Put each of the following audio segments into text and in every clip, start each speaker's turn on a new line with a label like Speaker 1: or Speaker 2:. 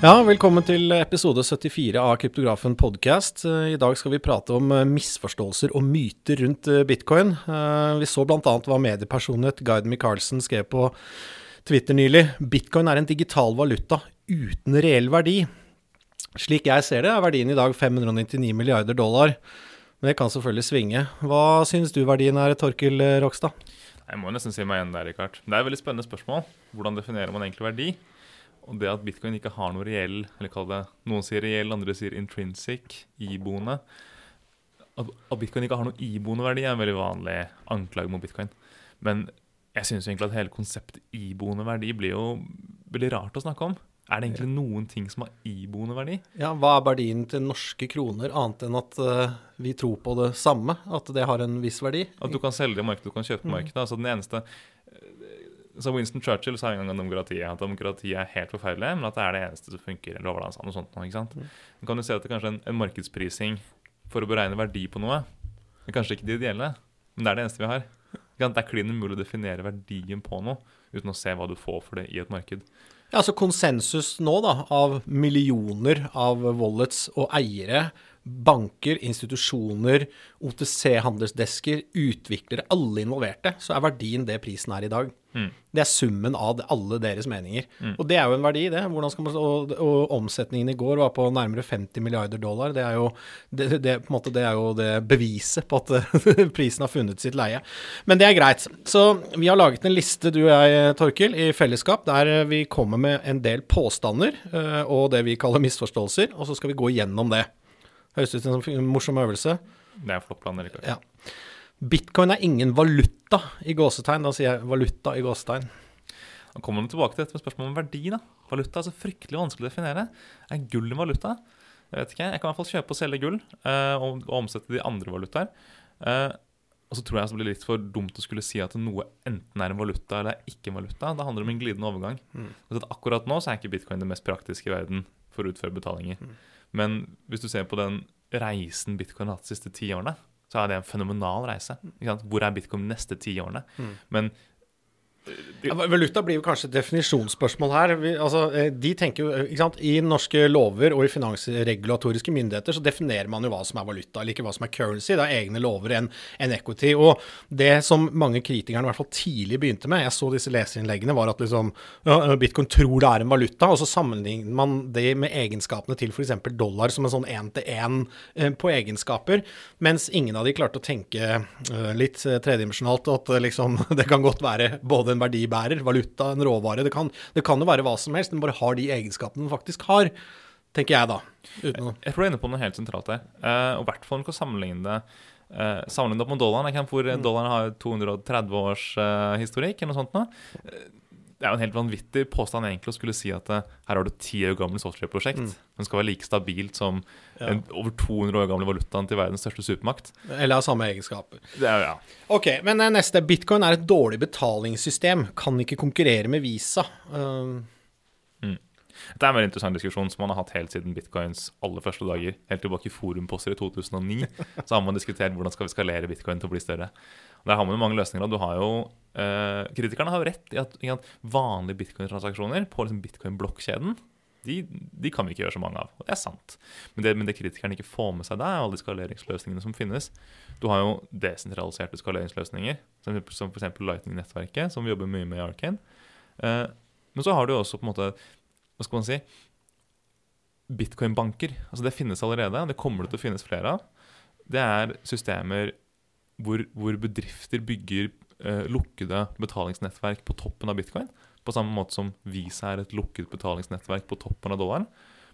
Speaker 1: Ja, velkommen til episode 74 av Kryptografen podcast. I dag skal vi prate om eh, misforståelser og myter rundt eh, bitcoin. Eh, vi så bl.a. hva mediepersonlighet Guide Michaelsen skrev på Twitter nylig. Bitcoin er en digital valuta uten reell verdi. Slik jeg ser det, er verdien i dag 599 milliarder dollar. Men det kan selvfølgelig svinge. Hva syns du verdien er, Torkel Rokstad?
Speaker 2: Jeg må nesten si meg igjen der, Rikard. Det er et veldig spennende spørsmål. Hvordan definerer man egentlig verdi? Og det at bitcoin ikke har noe reell, eller kall det Noen sier reell, andre sier intrinsic, iboende. At, at bitcoin ikke har noe iboende verdi, er en veldig vanlig anklage mot bitcoin. Men jeg syns egentlig at hele konseptet iboende verdi blir jo veldig rart å snakke om. Er det egentlig noen ting som har iboende verdi?
Speaker 1: Ja, Hva er verdien til norske kroner, annet enn at uh, vi tror på det samme? At det har en viss verdi?
Speaker 2: At du kan selge det i markedet, du kan kjøpe i markedet. Mm. Altså den eneste så Winston Churchill sa en gang om demokratiet at demokratiet er helt forferdelig, men at det er det eneste som funker. eller hva og sånt ikke sant? Men kan du se at det kanskje er en, en, markedsprising for å beregne verdi på noe. Det er kanskje ikke det ideelle, men det er det eneste vi har. Det er klin umulig å definere verdien på noe uten å se hva du får for det i et marked.
Speaker 1: Ja, altså Konsensus nå da, av millioner av wallets og eiere banker, institusjoner, OTC-handelsdesker, utviklere, alle involverte, så er verdien det prisen er i dag. Mm. Det er summen av alle deres meninger. Mm. Og det er jo en verdi, det. Man, og, og, omsetningen i går var på nærmere 50 milliarder dollar. Det er jo det, det, måte, det, er jo det beviset på at prisen har funnet sitt leie. Men det er greit. Så vi har laget en liste, du og jeg, Torkil, i fellesskap, der vi kommer med en del påstander eh, og det vi kaller misforståelser, og så skal vi gå gjennom det. Høres ut som en morsom øvelse.
Speaker 2: Det er en flott plan, Erik.
Speaker 1: Ja. Bitcoin er ingen valuta i gåsetegn. Da sier jeg valuta i gåsetegn.
Speaker 2: Da kommer vi tilbake til dette med spørsmålet om verdi. da. Valuta er så fryktelig vanskelig å definere. Er gull en valuta? Jeg vet ikke. Jeg kan i hvert fall kjøpe og selge gull uh, og, og, omsette de andre valutaer. Uh, og så tror jeg det blir litt for dumt å skulle si at noe enten er en valuta eller ikke en valuta. Det handler om en glidende overgang. Mm. akkurat nå så er ikke bitcoin det mest praktiske i verden for å utføre betalinger. Mm. Men hvis du ser på den reisen bitcoin har hatt de siste ti årene, så er det en fenomenal reise. Hvor er bitcoin de neste ti årene? Mm. Men
Speaker 1: valuta blir jo kanskje et definisjonsspørsmål her. Vi, altså, eh, de tenker jo, ikke sant? I norske lover og i finansregulatoriske myndigheter så definerer man jo hva som er valuta, eller ikke hva som er currency. Det er egne lover enn en equity. Og det som mange kritikerne i hvert fall tidlig begynte med, jeg så disse leserinnleggene, var at liksom, ja, bitcoin tror det er en valuta, og så sammenligner man det med egenskapene til f.eks. dollar som en sånn én-til-én eh, på egenskaper, mens ingen av de klarte å tenke litt tredimensjonalt at liksom, det kan godt være både en en verdibærer, valuta, en råvare. Det kan, det kan jo være hva som helst, den bare har de egenskapene den faktisk har, tenker jeg da.
Speaker 2: Uten å... Jeg tror du er inne på noe helt sentralt her. Uh, og i hvert fall når du sammenligne det uh, sammenlignet opp med dollaren. Hvor mm. dollaren har 230 års uh, historikk, eller noe sånt. Nå. Uh, det er jo en helt vanvittig påstand egentlig å skulle si at uh, her har du ti år gammelt software-prosjekt mm. men skal være like stabilt som ja. en over 200 år gamle valutaen til verdens største supermakt.
Speaker 1: Eller har samme egenskaper.
Speaker 2: Er, ja.
Speaker 1: Ok, men uh, neste. Bitcoin er et dårlig betalingssystem. Kan ikke konkurrere med Visa. Uh...
Speaker 2: Det er en veldig interessant diskusjon som man har hatt helt siden bitcoins aller første dager. Helt tilbake i forumposter i 2009 så har man diskutert hvordan skal vi skalere bitcoin til å bli større. Der har man jo mange løsninger. Du har jo, eh, kritikerne har jo rett i at, i at vanlige bitcoin-transaksjoner på liksom bitcoin-blokkjeden de, de, kan vi ikke gjøre så mange av. Og det er sant. Men det, men det kritikerne ikke får med seg der, er alle de skaleringsløsningene som finnes. Du har jo desentraliserte skaleringsløsninger, som, som f.eks. Lightning-nettverket, som vi jobber mye med i Arcane. Eh, men så har du også på en måte Hva skal man si Bitcoin-banker. Altså Det finnes allerede, det kommer det til å finnes flere av. Det er systemer hvor, hvor bedrifter bygger eh, lukkede betalingsnettverk på toppen av bitcoin. På samme måte som Visa er et lukket betalingsnettverk på toppen av dollaren.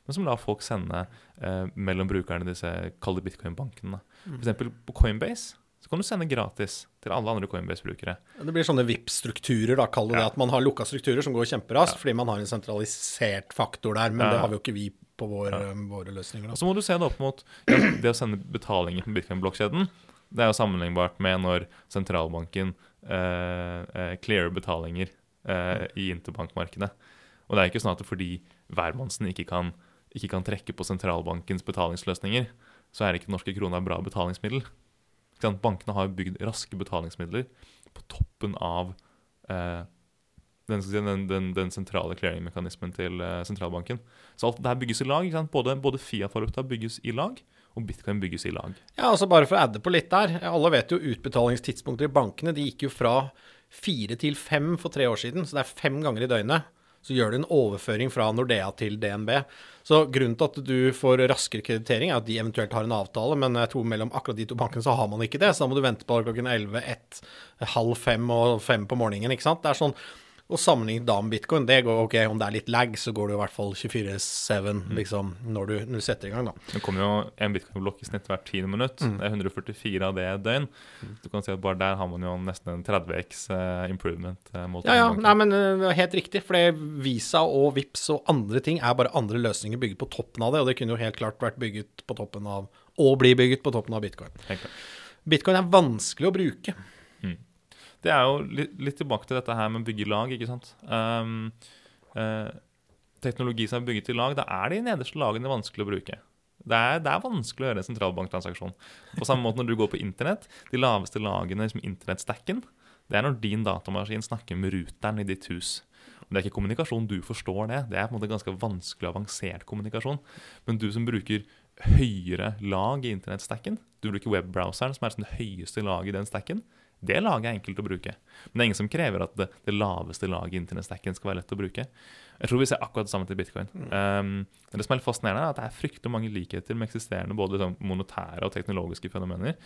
Speaker 2: Men som lar folk sende eh, mellom brukerne disse kalde bitcoin-bankene. Mm. F.eks. på Coinbase så kan du sende gratis til alle andre Coinbase-brukere.
Speaker 1: Det blir sånne VIP-strukturer, da, kall det ja. det. At man har lukka strukturer som går kjemperaskt ja. fordi man har en sentralisert faktor der. Men ja. det har vi jo ikke vi på vår, våre løsninger. Da.
Speaker 2: Så må du se det opp mot det å sende betalinger på bitcoin-blokkjeden. Det er jo sammenlignbart med når sentralbanken eh, eh, clearer betalinger eh, i interbankmarkedet. Og det er ikke sånn at fordi hvermannsen ikke kan, ikke kan trekke på sentralbankens betalingsløsninger, så er ikke norske kroner bra betalingsmiddel. Bankene har bygd raske betalingsmidler på toppen av, eh, den, den, den, den sentrale clearingmekanismen til eh, sentralbanken. Så alt det her bygges i lag. Både, både Fiat-valuta bygges i lag, og bitcoin bygges i lag.
Speaker 1: Ja, altså Bare for å adde på litt der. Alle vet jo utbetalingstidspunkter i bankene. De gikk jo fra fire til fem for tre år siden, så det er fem ganger i døgnet. Så gjør du en overføring fra Nordea til DNB. Så grunnen til at du får raskere kreditering, er at de eventuelt har en avtale, men jeg tror mellom akkurat de to bankene så har man ikke det. Så da må du vente på klokken 11, 1, halv fem og fem på morgenen. ikke sant? Det er sånn og sammenlignet da med bitcoin, det går ok, om det er litt lag, så går det i hvert fall 24-7 mm. liksom, når, du, når, du, setter i gang. da.
Speaker 2: Det kommer jo en bitcoin-blokk i snitt hvert tiende minutt. Mm. Det er 144 av det et døgn. Mm. Du kan si at bare der har man jo nesten en 30x uh, eh, improvement. Uh,
Speaker 1: mot ja, ja, nei, men uh, helt riktig. For Visa og Vips og andre ting er bare andre løsninger bygget på toppen av det, og det kunne jo helt klart vært bygget på toppen av, og bli bygget på toppen av bitcoin. Bitcoin er vanskelig å bruke.
Speaker 2: Det er jo litt, litt, tilbake til dette her med å bygge lag, ikke sant. Um, uh, teknologi som er bygget i lag, da er de nederste lagene vanskelig å bruke. Det er, det er, vanskelig å gjøre en sentralbanktransaksjon. På samme måte når du går på internett, de laveste lagene, liksom internettstacken, det er når din datamaskin snakker med ruteren i ditt hus. Det er ikke kommunikasjon du forstår det. Det er på en måte ganske vanskelig og avansert kommunikasjon. Men du som bruker høyere lag i internettstacken, du bruker webbrowseren, som er det høyeste laget i den stacken, det laget er enkelt å bruke. Men det er ingen som krever at det, det laveste laget i internettstacken skal være lett å bruke. Jeg tror vi ser akkurat det samme til bitcoin. Mm. Um, det som er litt fascinerende, er at det er fryktelig mange likheter med eksisterende både liksom, monetære og teknologiske fenomener.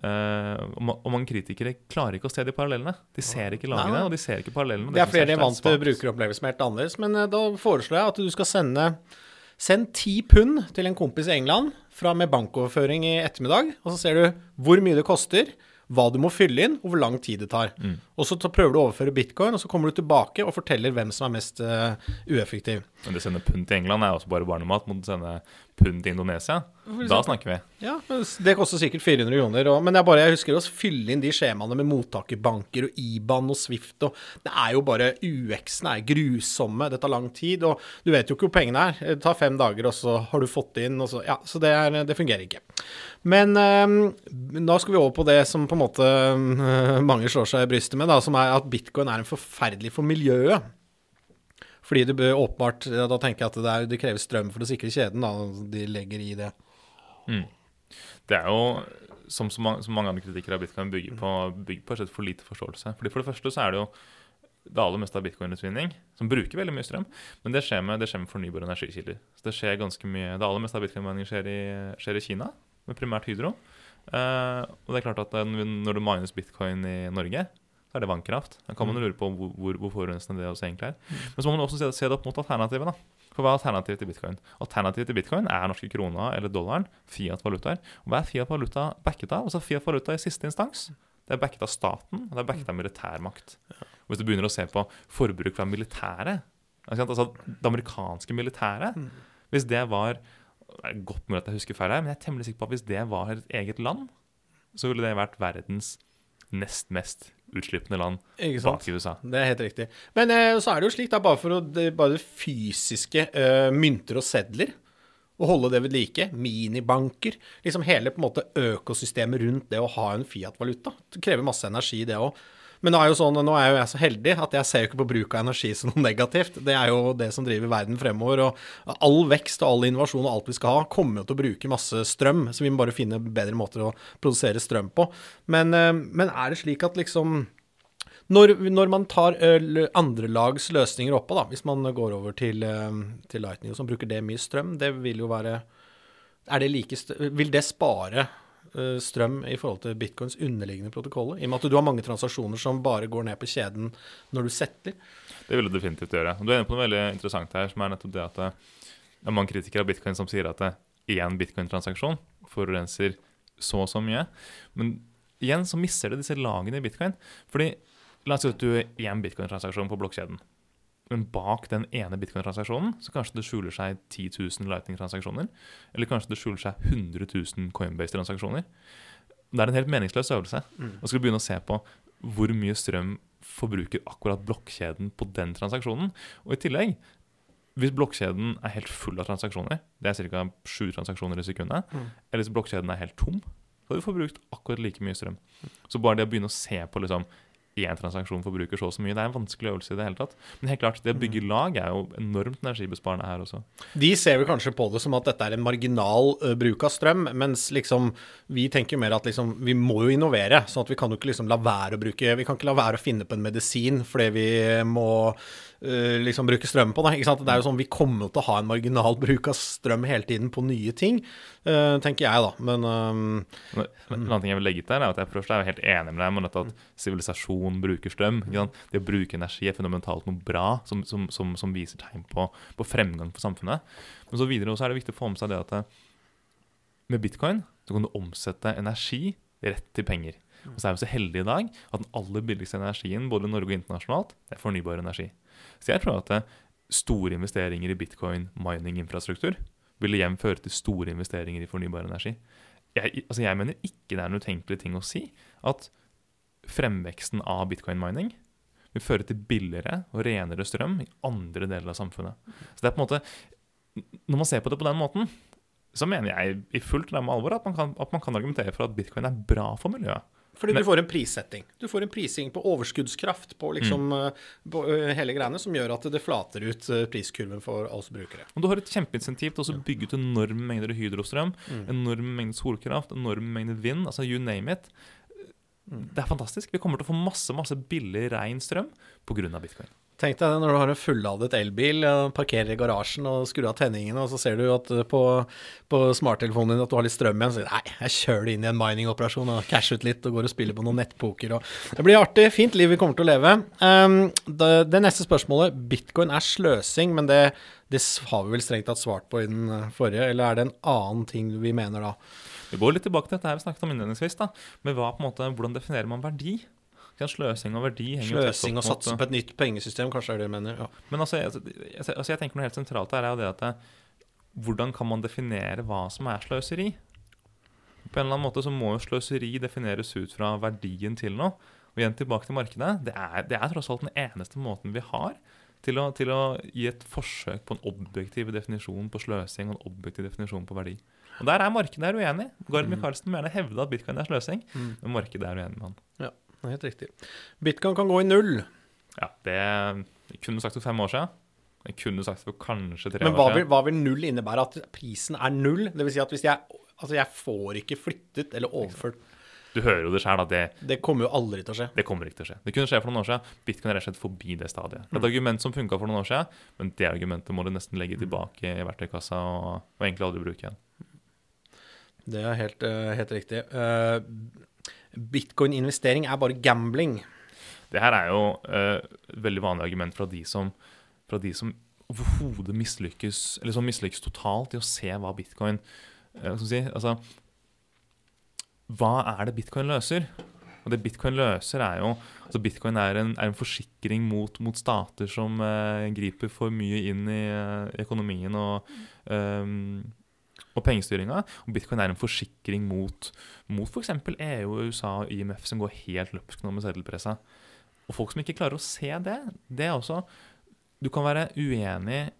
Speaker 2: Uh, og, og, mange kritikere klarer ikke å se de parallellene. De ser ikke lagene, Nei. og de ser ikke parallellene.
Speaker 1: Det er fordi de er vant til brukeropplevelsen helt annerledes. Men uh, da foreslår jeg at du skal sende Send ti pund til en kompis i England fra med bankoverføring i ettermiddag, og så ser du hvor mye det koster hva du må fylle inn, og hvor lang tid det tar. Mm. Og så prøver du å overføre bitcoin, og så kommer du tilbake og forteller hvem som er mest uh, ueffektiv.
Speaker 2: Men det sender pund til England er også bare barnemat. Må du sende pund til Indonesia? Da snakker vi.
Speaker 1: Ja, Det koster sikkert 400 kroner. Og, men jeg, bare, jeg husker å fylle inn de skjemaene med mottakerbanker og IBAN og Swift. og Det er jo bare UX-ene er grusomme. Det tar lang tid. Og du vet jo ikke hvor pengene er. Det tar fem dager, og så har du fått det inn. Og så, ja, så det, er, det fungerer ikke. Men øh, da skal vi over på det som på en måte øh, mange slår seg i brystet med, da, som er at bitcoin er en forferdelig for miljøet. Fordi det åpenbart Da tenker jeg at det, er, det kreves strøm for å sikre kjeden. da, De legger i det.
Speaker 2: Mm. Det er jo, som som mange andre kritikere av bitcoin, bygger på, bygger på for lite forståelse. Fordi For det første så er det jo det aller meste av bitcoin-utvinning, som bruker veldig mye strøm, men det skjer med, det skjer med fornybare energikilder. Så Det skjer ganske mye, det aller meste av bitcoin-mining skjer, skjer, i Kina, med primært Hydro. Uh, og det er klart at Når det mines bitcoin i Norge, så er det vannkraft. Da kan man mm. lure på hvor, hvor, hvor forurensende det også egentlig er. Mm. Men så må man også se, se det opp mot alternativet. da. For hva er alternativet til bitcoin? Alternativet til bitcoin er norske krona eller dollaren, Fiat-valutaer. Hva er Fiat-valuta backet av? Altså Fiat-valuta i siste instans. Det er backet av staten, og det er backet av militærmakt. Og hvis du begynner å se på forbruk fra militæret, altså det amerikanske militæret mm. Hvis det var det er godt mulig at jeg husker feil her, men jeg er temmelig sikker på at hvis det var et eget land, så ville det vært verdens nest mest utslippende land bak USA.
Speaker 1: Det er helt riktig. Men eh, så er det jo slik, da, bare for å, det, bare fysiske eh, mynter og sedler, å holde det ved like, minibanker, liksom hele på en måte økosystemet rundt det å ha en Fiat-valuta. Det krever masse energi, det òg. Men nå er, jo sånn, nå er jo jeg så heldig at jeg ser jo ikke på bruk av energi som noe negativt. Det er jo det som driver verden fremover. Og all vekst og all innovasjon og alt vi skal ha, kommer jo til å bruke masse strøm. Så vi må bare finne bedre måter å produsere strøm på. Men, eh, men er det slik at liksom når, når, man tar andrelags løsninger oppå, da, hvis man går over til, til Lightning som bruker det mye strøm, det vil jo være det like, Vil det spare Eh, strøm i forhold til bitcoins underliggende protokoller? I og med at du har mange transaksjoner som bare går ned på kjeden når du setter?
Speaker 2: Det vil det definitivt gjøre. Du er inne på noe veldig interessant her, som er nettopp det at eh, det er mange kritikere av bitcoin som sier at én eh, bitcoin-transaksjon forurenser så og så mye. Men igjen så mister det disse lagene i bitcoin. Fordi la oss si at du har én bitcoin-transaksjon på blokkjeden. Men bak den ene bitcoin-transaksjonen så kanskje det skjuler seg 10 000 Lightning-transaksjoner. Eller kanskje det skjuler seg 100 000 Coinbase-transaksjoner. Det er en helt meningsløs øvelse. Mm. Og skal begynne å se på hvor mye strøm forbruker akkurat blokkjeden på den transaksjonen. Og i tillegg, hvis blokkjeden er helt full av transaksjoner, det er ca. sju transaksjoner i sekundet, mm. eller hvis blokkjeden er helt tom, så har du forbrukt akkurat like mye strøm. Så bare det å begynne å se på liksom, én transaksjon forbruker så og så mye. Det er en vanskelig øvelse i det hele tatt. Men helt klart, det å bygge lag er jo enormt energibesparende her også.
Speaker 1: De ser vel kanskje på det som at dette er en marginal uh, bruk av strøm, mens liksom vi tenker mer at liksom vi må jo innovere. sånn at vi kan jo ikke liksom la være å bruke Vi kan ikke la være å finne på en medisin fordi vi må liksom bruke strøm på Da, ikke sant? Det er jo sånn Vi kommer til å ha en marginal bruk av strøm hele tiden på nye ting, uh, tenker jeg, da. Men um,
Speaker 2: En annen ting jeg vil legge til, er at jeg først er helt enig med deg med at sivilisasjon bruker strøm. Det å bruke energi er fundamentalt noe bra som, som, som, som viser tegn på, på, fremgang for samfunnet. Men så videre også er det viktig å få med seg det at med bitcoin så kan du omsette energi rett til penger. Og så er vi så heldige i dag at den aller billigste energien både i Norge og internasjonalt, det er fornybar energi. Så jeg tror at store investeringer i bitcoin mining-infrastruktur vil igjen føre til store investeringer i fornybar energi. Jeg, altså jeg mener ikke det er en utenkelig ting å si at fremveksten av bitcoin-mining vil føre til billigere og renere strøm i andre deler av samfunnet. Så det er på en måte, Når man ser på det på den måten, så mener jeg i fullt ramme alvor at man, kan, at man kan argumentere for at bitcoin er bra for miljøet.
Speaker 1: Fordi du får en prissetting. Du får en prising på overskuddskraft på, liksom, mm. på hele greiene, som gjør at det flater ut priskurven for oss brukere.
Speaker 2: Og Du har et kjempeinsentiv til å bygge ut enorme mengder hydrostrøm, mm. enorme mengder solkraft, enorme mengder vind, altså you name it. Mm. Det er fantastisk. Vi kommer til å få masse masse billig, ren strøm pga. bitcoin.
Speaker 1: Tenk deg det når du har en fulladet elbil, parkerer i garasjen og skrur av tenningene, og så ser du at på, på smarttelefonen din at du har litt strøm igjen. Så sier du nei, jeg kjører det inn i en mining-operasjon og casher ut litt og går og spiller på noen nettpoker. Og det blir artig. Fint liv vi kommer til å leve. Um, det, det, neste spørsmålet Bitcoin er sløsing, men det, det har vi vel strengt tatt svart på i den forrige, eller er det en annen ting vi mener da?
Speaker 2: Vi går litt tilbake til dette her vi snakket om innledningsvis. da, med hva, måte, Hvordan definerer man verdi? Sløsing og verdi
Speaker 1: henger Sløsing og satse på et nytt pengesystem, kanskje er det du mener. Ja.
Speaker 2: Men altså jeg, altså, jeg, tenker noe helt sentralt her er jo det at det, hvordan kan man definere hva som er sløseri? På en eller annen måte så må jo sløseri defineres ut fra verdien til noe. Og igjen tilbake til markedet. Det er, det er tross alt den eneste måten vi har til å, til å, gi et forsøk på en objektiv definisjon på sløsing og en objektiv definisjon på verdi. Og Der er markedet uenig. Gard mm. Michaelsen må gjerne hevde at bitcoin er sløsing, mm. men markedet er uenig med han.
Speaker 1: Ja helt riktig. Bitcoin kan gå i null.
Speaker 2: Ja, det jeg kunne sagt for fem år siden. Jeg kunne sagt for kanskje tre
Speaker 1: Men år siden. Men hva vil null innebære? At prisen er null? Det vil si at hvis jeg Altså, jeg får ikke flyttet eller overført
Speaker 2: du hører jo det sjøl, at det
Speaker 1: Det kommer jo aldri til å skje.
Speaker 2: Det kommer ikke til å skje. Det kunne skje for noen år siden. Bitcoin er rett og slett forbi det stadiet. Det er et mm. argument som funka for noen år siden, men det argumentet må du nesten legge tilbake i verktøykassa og, og egentlig aldri bruke igjen.
Speaker 1: Det er helt, uh, helt riktig. Uh, bitcoin-investering er bare gambling.
Speaker 2: Det her er jo et veldig vanlig argument fra de som, fra de som overhodet mislykkes eller som mislykkes totalt i å se hva bitcoin uh, si, altså, Hva er det bitcoin løser? Og det Bitcoin løser, er jo altså Bitcoin er en, er en forsikring mot, mot, stater som eh, griper for mye inn i uh, økonomien og um, og pengestyringa. Og bitcoin er en forsikring mot, mot f.eks. EU, USA og IMF, som går helt løpsk nå med seddelpressa. Og folk som ikke klarer å se det, det er også Du kan være uenig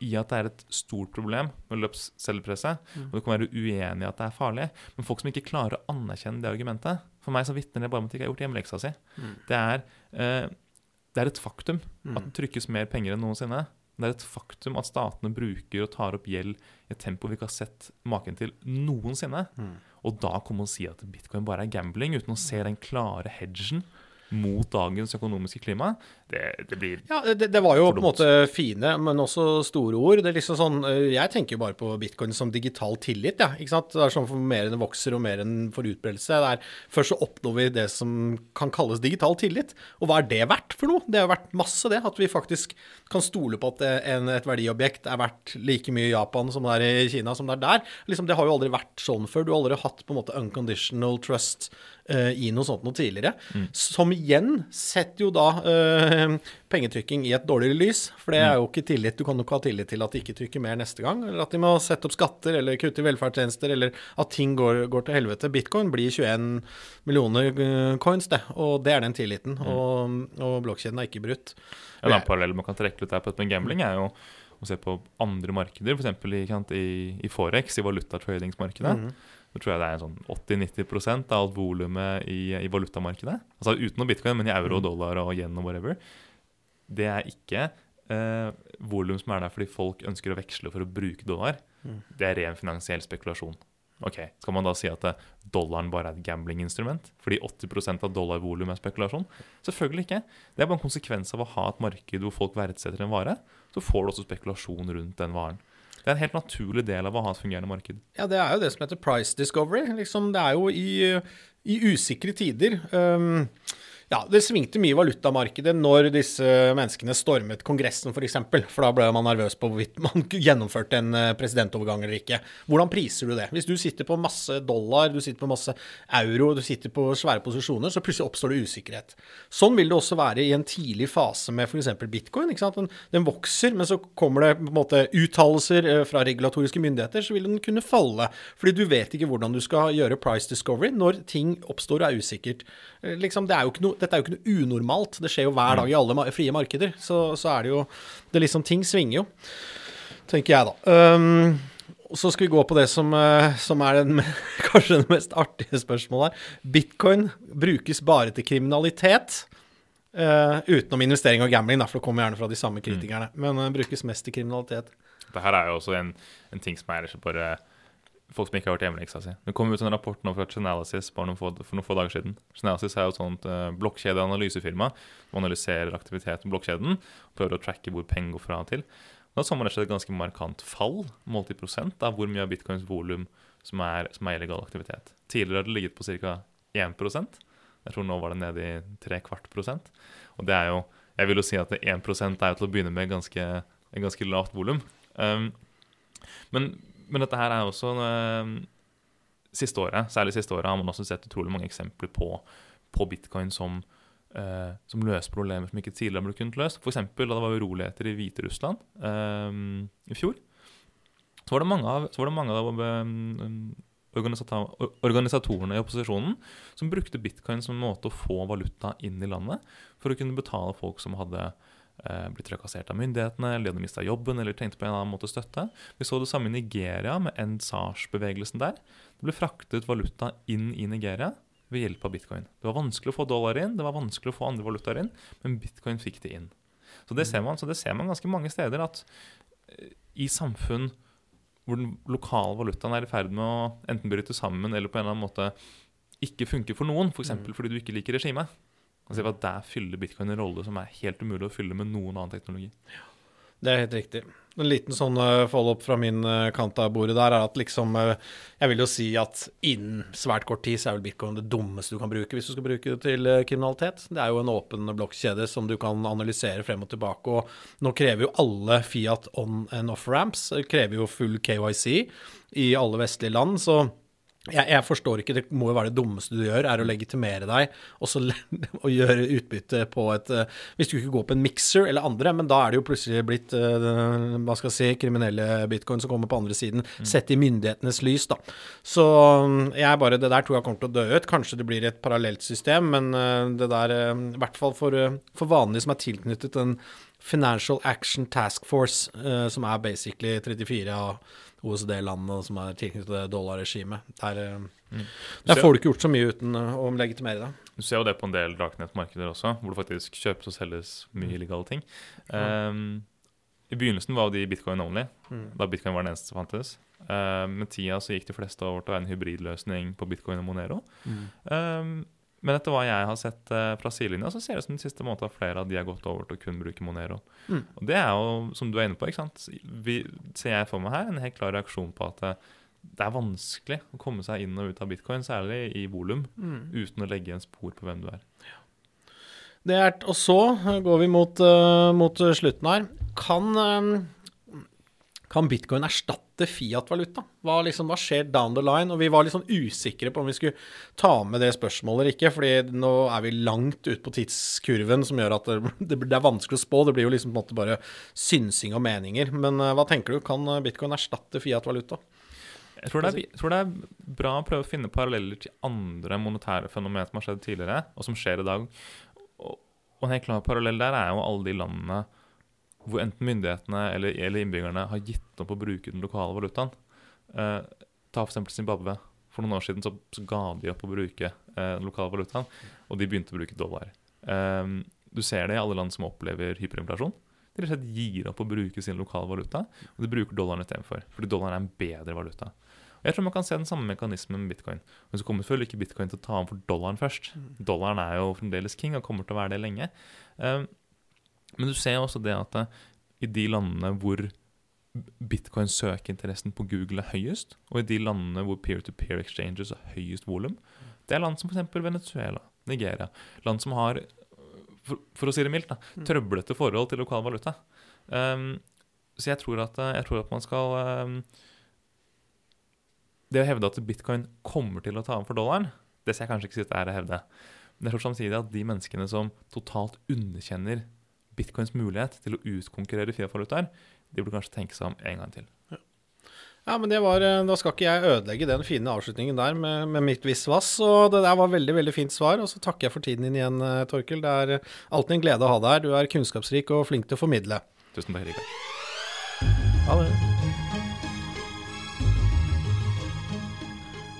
Speaker 2: i at det er et stort problem med løpscellepresset, mm. og du kan være uenig i at det er farlig. Men folk som ikke klarer å anerkjenne det argumentet For meg så vitner det bare om at de ikke har gjort hjemmeleksa si. Mm. Det, er, eh, det, er, et faktum mm. at det trykkes mer penger enn noensinne. Det er et faktum at statene bruker og tar opp gjeld i et tempo vi ikke har sett maken til noensinne. Mm. Og da kommer man å si at bitcoin bare er gambling, uten å se den klare hedgen mot dagens økonomiske klima, det, det blir
Speaker 1: Ja, det, det var jo på en måte fine, men også store ord. Det er liksom sånn, eh, Jeg tenker jo bare på bitcoin som digital tillit. Ja, ikke sant? Det er sånn for Mer enn det vokser, og mer enn for utbredelse. Det er, først så oppnår vi det som kan kalles digital tillit. Og hva er det verdt for noe? Det har vært masse, det. At vi faktisk kan stole på at en, et verdiobjekt er verdt like mye i Japan som det er i Kina, som det er der. Liksom, det har jo aldri vært sånn før. Du har aldri hatt på en måte unconditional trust uh, i noe sånt noe tidligere. Mm. Som igjen setter jo da uh, pengetrykking i et dårligere lys. For det er jo ikke tillit. Du kan jo ikke ha tillit til at de ikke trykker mer neste gang. Eller at de må sette opp skatter eller kutte i velferdstjenester, eller at ting går, går til helvete. Bitcoin blir 21 millioner uh, coins, det. Og det er den tilliten. Mm. Og, og blokkjeden er ikke brutt.
Speaker 2: En annen parallell man kan trekke litt der på dette med gambling, er jo å se på andre markeder, f.eks. I, i, i Forex, i valutatradingsmarkedet. Mm så tror jeg det er en sånn 80-90 av alt volumet i, i valutamarkedet. Altså utenom bitcoin, men i euro,
Speaker 1: og
Speaker 2: dollar og yen og whatever. Det er ikke eh, volum som er der fordi folk ønsker å veksle for å bruke dollar.
Speaker 1: Mm.
Speaker 2: Det er ren finansiell spekulasjon. Ok, Skal man da si at eh, dollaren bare er et gamblinginstrument? Fordi 80% av dollarvolum er spekulasjon? Selvfølgelig ikke. Det er bare en konsekvens av å ha et marked hvor folk verdsetter en vare. Så får du også spekulasjon rundt den varen. Det er en helt naturlig del av å ha et fungerende marked.
Speaker 1: Ja, det er jo det som heter price discovery. Liksom, det er jo i, i usikre tider. Um, ja, det svingte mye i valutamarkedet når disse menneskene stormet Kongressen, f.eks. For, eksempel, for da ble man nervøs på hvorvidt man gjennomførte en eh, presidentovergang eller ikke. Hvordan priser du det? Hvis du sitter på masse dollar, du sitter på masse euro, du sitter på svære posisjoner, så plutselig oppstår det usikkerhet. Sånn vil det også være i en tidlig fase med f.eks. bitcoin. ikke? Den, den vokser, men så kommer det på en måte uttalelser eh, fra regulatoriske myndigheter, så vil den kunne falle. Fordi du vet ikke hvordan du skal gjøre price discovery når ting oppstår og er usikkert. Eh, Liksom, det er jo ikke noe, dette er jo ikke noe unormalt. Det skjer jo hver dag i alle frie markeder. Så, så er det jo det liksom, Ting svinger jo, tenker jeg, da. Um, så skal vi gå på det som, eh, som er den, kanskje det mest artige spørsmålet her. Bitcoin brukes bare til kriminalitet. Uh, utenom investering og gambling, for det kommer gjerne fra de samme kritikerne. Men uh, brukes mest til kriminalitet.
Speaker 2: Det her er jo også en, en ting som er ikke bare folk som ikke har hørt hjemmeleksa si. Det kom ut en rapport nå fra Genalysis bare for noen få dager siden. Genalysis er jo et sånt uh, blokkjedeanalysefirma som analyserer aktivitet på blokkjeden og prøver å tracke hvor penger går fra og til. Da så man rett og slett et ganske markant fall målt i prosent av hvor mye av bitcoins volum som er, som er illegal aktivitet. Tidligere har det ligget på ca. 1 Jeg tror nå var det nede i tre kvart prosent. Og det er jo Jeg vil jo si at 1 er jo til å begynne med ganske, ganske lavt volum. Um, men, men dette her er også um, Siste året, særlig siste året har man også sett utrolig mange eksempler på, på bitcoin som, eh, som løser problemer som ikke tidligere ble kunnet løst. F.eks. da det var uroligheter i Hviterussland um, i fjor. Så var det mange av, det mange av um, organisatorene i opposisjonen som brukte bitcoin som en måte å få valuta inn i landet for å kunne betale folk som hadde eh, blitt trakassert av myndighetene, eller de hadde mista jobben eller trengte på en annen måte støtte. Vi så det samme i Nigeria med NSARS-bevegelsen der. Det ble fraktet valuta inn i Nigeria ved hjelp av bitcoin. Det var vanskelig å få dollar inn, det var vanskelig å få andre valutaer inn, men bitcoin fikk det inn. Så det ser man, så det ser man ganske mange steder at eh, i samfunn hvor den lokale valutaen er i ferd med å enten bryte sammen eller på en eller annen måte ikke funke for noen, f.eks.
Speaker 1: For
Speaker 2: fordi du ikke liker regimet. Og ser på at Der fyller bitcoin en rolle som er helt umulig å fylle med noen annen teknologi. Ja.
Speaker 1: Det er helt riktig. En liten sånn uh, follow-up fra min eh, kant av bordet der er at liksom eh, Jeg vil jo si at innen svært kort tid så er vel bitcoin det dummeste du kan bruke hvis du skal bruke det til eh, kriminalitet. Det er jo en åpen blokkjede som du kan analysere frem og tilbake. Og nå krever jo alle Fiat on and off-ramps eh, krever jo full KYC i alle vestlige land. så jeg, jeg forstår ikke, det må jo være det dummeste du gjør, er å legitimere deg og så og gjøre utbytte på et eh, Hvis du ikke går på en mixer eller andre, men da er det jo plutselig blitt eh, hva skal jeg si, kriminelle bitcoin som kommer på andre siden, sett i myndighetenes lys, da. Så mm, jeg bare, det der tror jeg kommer til å dø ut. Kanskje det blir et parallelt system, men eh, det der, i hvert fall for, for vanlige som er tilknyttet en Financial Action Task Force, eh, som er basically 34 av OECD-landene som er tilknyttet det dollarregimet. Der, eh,
Speaker 2: Mm.
Speaker 1: der får du ikke gjort så mye uten eh, å legitimere deg.
Speaker 2: Du ser jo det på en del darknet-markeder også, hvor det faktisk kjøpes og selges mye illegale ting. Um, I begynnelsen var de bitcoin only, da bitcoin var den eneste som fantes. Um, med tida så gikk de fleste over til å være en hybridløsning på bitcoin og Monero. Um, men etter hva jeg har sett eh, fra sidelinja, så ser det ut som den siste månedene flere av de har gått over til å kun bruke Monero.
Speaker 1: Mm.
Speaker 2: Og det er jo, som du er inne på, ikke sant? Vi, ser jeg for meg her, en helt klar reaksjon på at eh, det er vanskelig å komme seg inn og ut av bitcoin, særlig i volum, uten å legge en spor på hvem du er.
Speaker 1: Det er, og så går vi mot, uh, mot slutten her. Kan, eh, kan bitcoin erstatte Fiat-valuta? Hva, liksom, hva skjer down the line? Og vi var sånn usikre på om vi skulle ta med det spørsmålet eller ikke, fordi nå er vi langt ut på tidskurven som gjør at det, det er vanskelig å spå. Det blir jo liksom på en måte bare synsing og meninger. Men eh, hva tenker du? Kan eh, bitcoin erstatte Fiat-valuta?
Speaker 2: Jeg tror, er, jeg tror det er bra å prøve å finne paralleller til andre monetære fenomener som har skjedd tidligere, og som skjer i dag. Og, og en helt klar parallell der er jo alle de landene hvor enten myndighetene eller, eller innbyggerne har gitt opp å bruke den lokale valutaen. Eh, ta f.eks. Zimbabwe. For noen år siden så, så ga de opp å bruke eh, den lokale valutaen, og de begynte å bruke dollar. Eh, du ser det i alle land som opplever hyperinflasjon. De rett og slett gir opp å bruke sin lokale valuta, og de bruker dollaren istedenfor. Fordi dollaren er en bedre valuta. Og Jeg tror man kan se den samme mekanismen med bitcoin. Men så kommer selvfølgelig ikke bitcoin til å ta om for dollaren først. Dollaren er jo fremdeles king og kommer til å være det lenge. Um, men du ser også det at uh, i de landene hvor bitcoin-søkeinteressen på Google er høyest, og i de landene hvor peer-to-peer exchanges er høyest volum, det er land som f.eks. Venezuela, Nigeria. Land som har, for, for å si det mildt, da, trøblete forhold til lokal valuta. Um, så jeg tror, at, jeg tror at man skal um, Det å hevde at bitcoin kommer til å ta om for dollaren, det skal jeg kanskje ikke si at det er å hevde. Men jeg tror samtidig at de menneskene som totalt underkjenner bitcoins mulighet til å utkonkurrere Fiat-valutaer, de burde kanskje tenke seg om en gang til.
Speaker 1: Ja, men det var, eh, Da skal ikke jeg ødelegge den fine avslutningen der med, med mitt visvas. Og det der var veldig veldig fint svar. Og så takker jeg for tiden din igjen, eh, Torkel. Det er eh, alltid en glede å ha deg her. Du er kunnskapsrik og flink til å formidle.
Speaker 2: Tusen takk, Rikard.
Speaker 1: Ha det.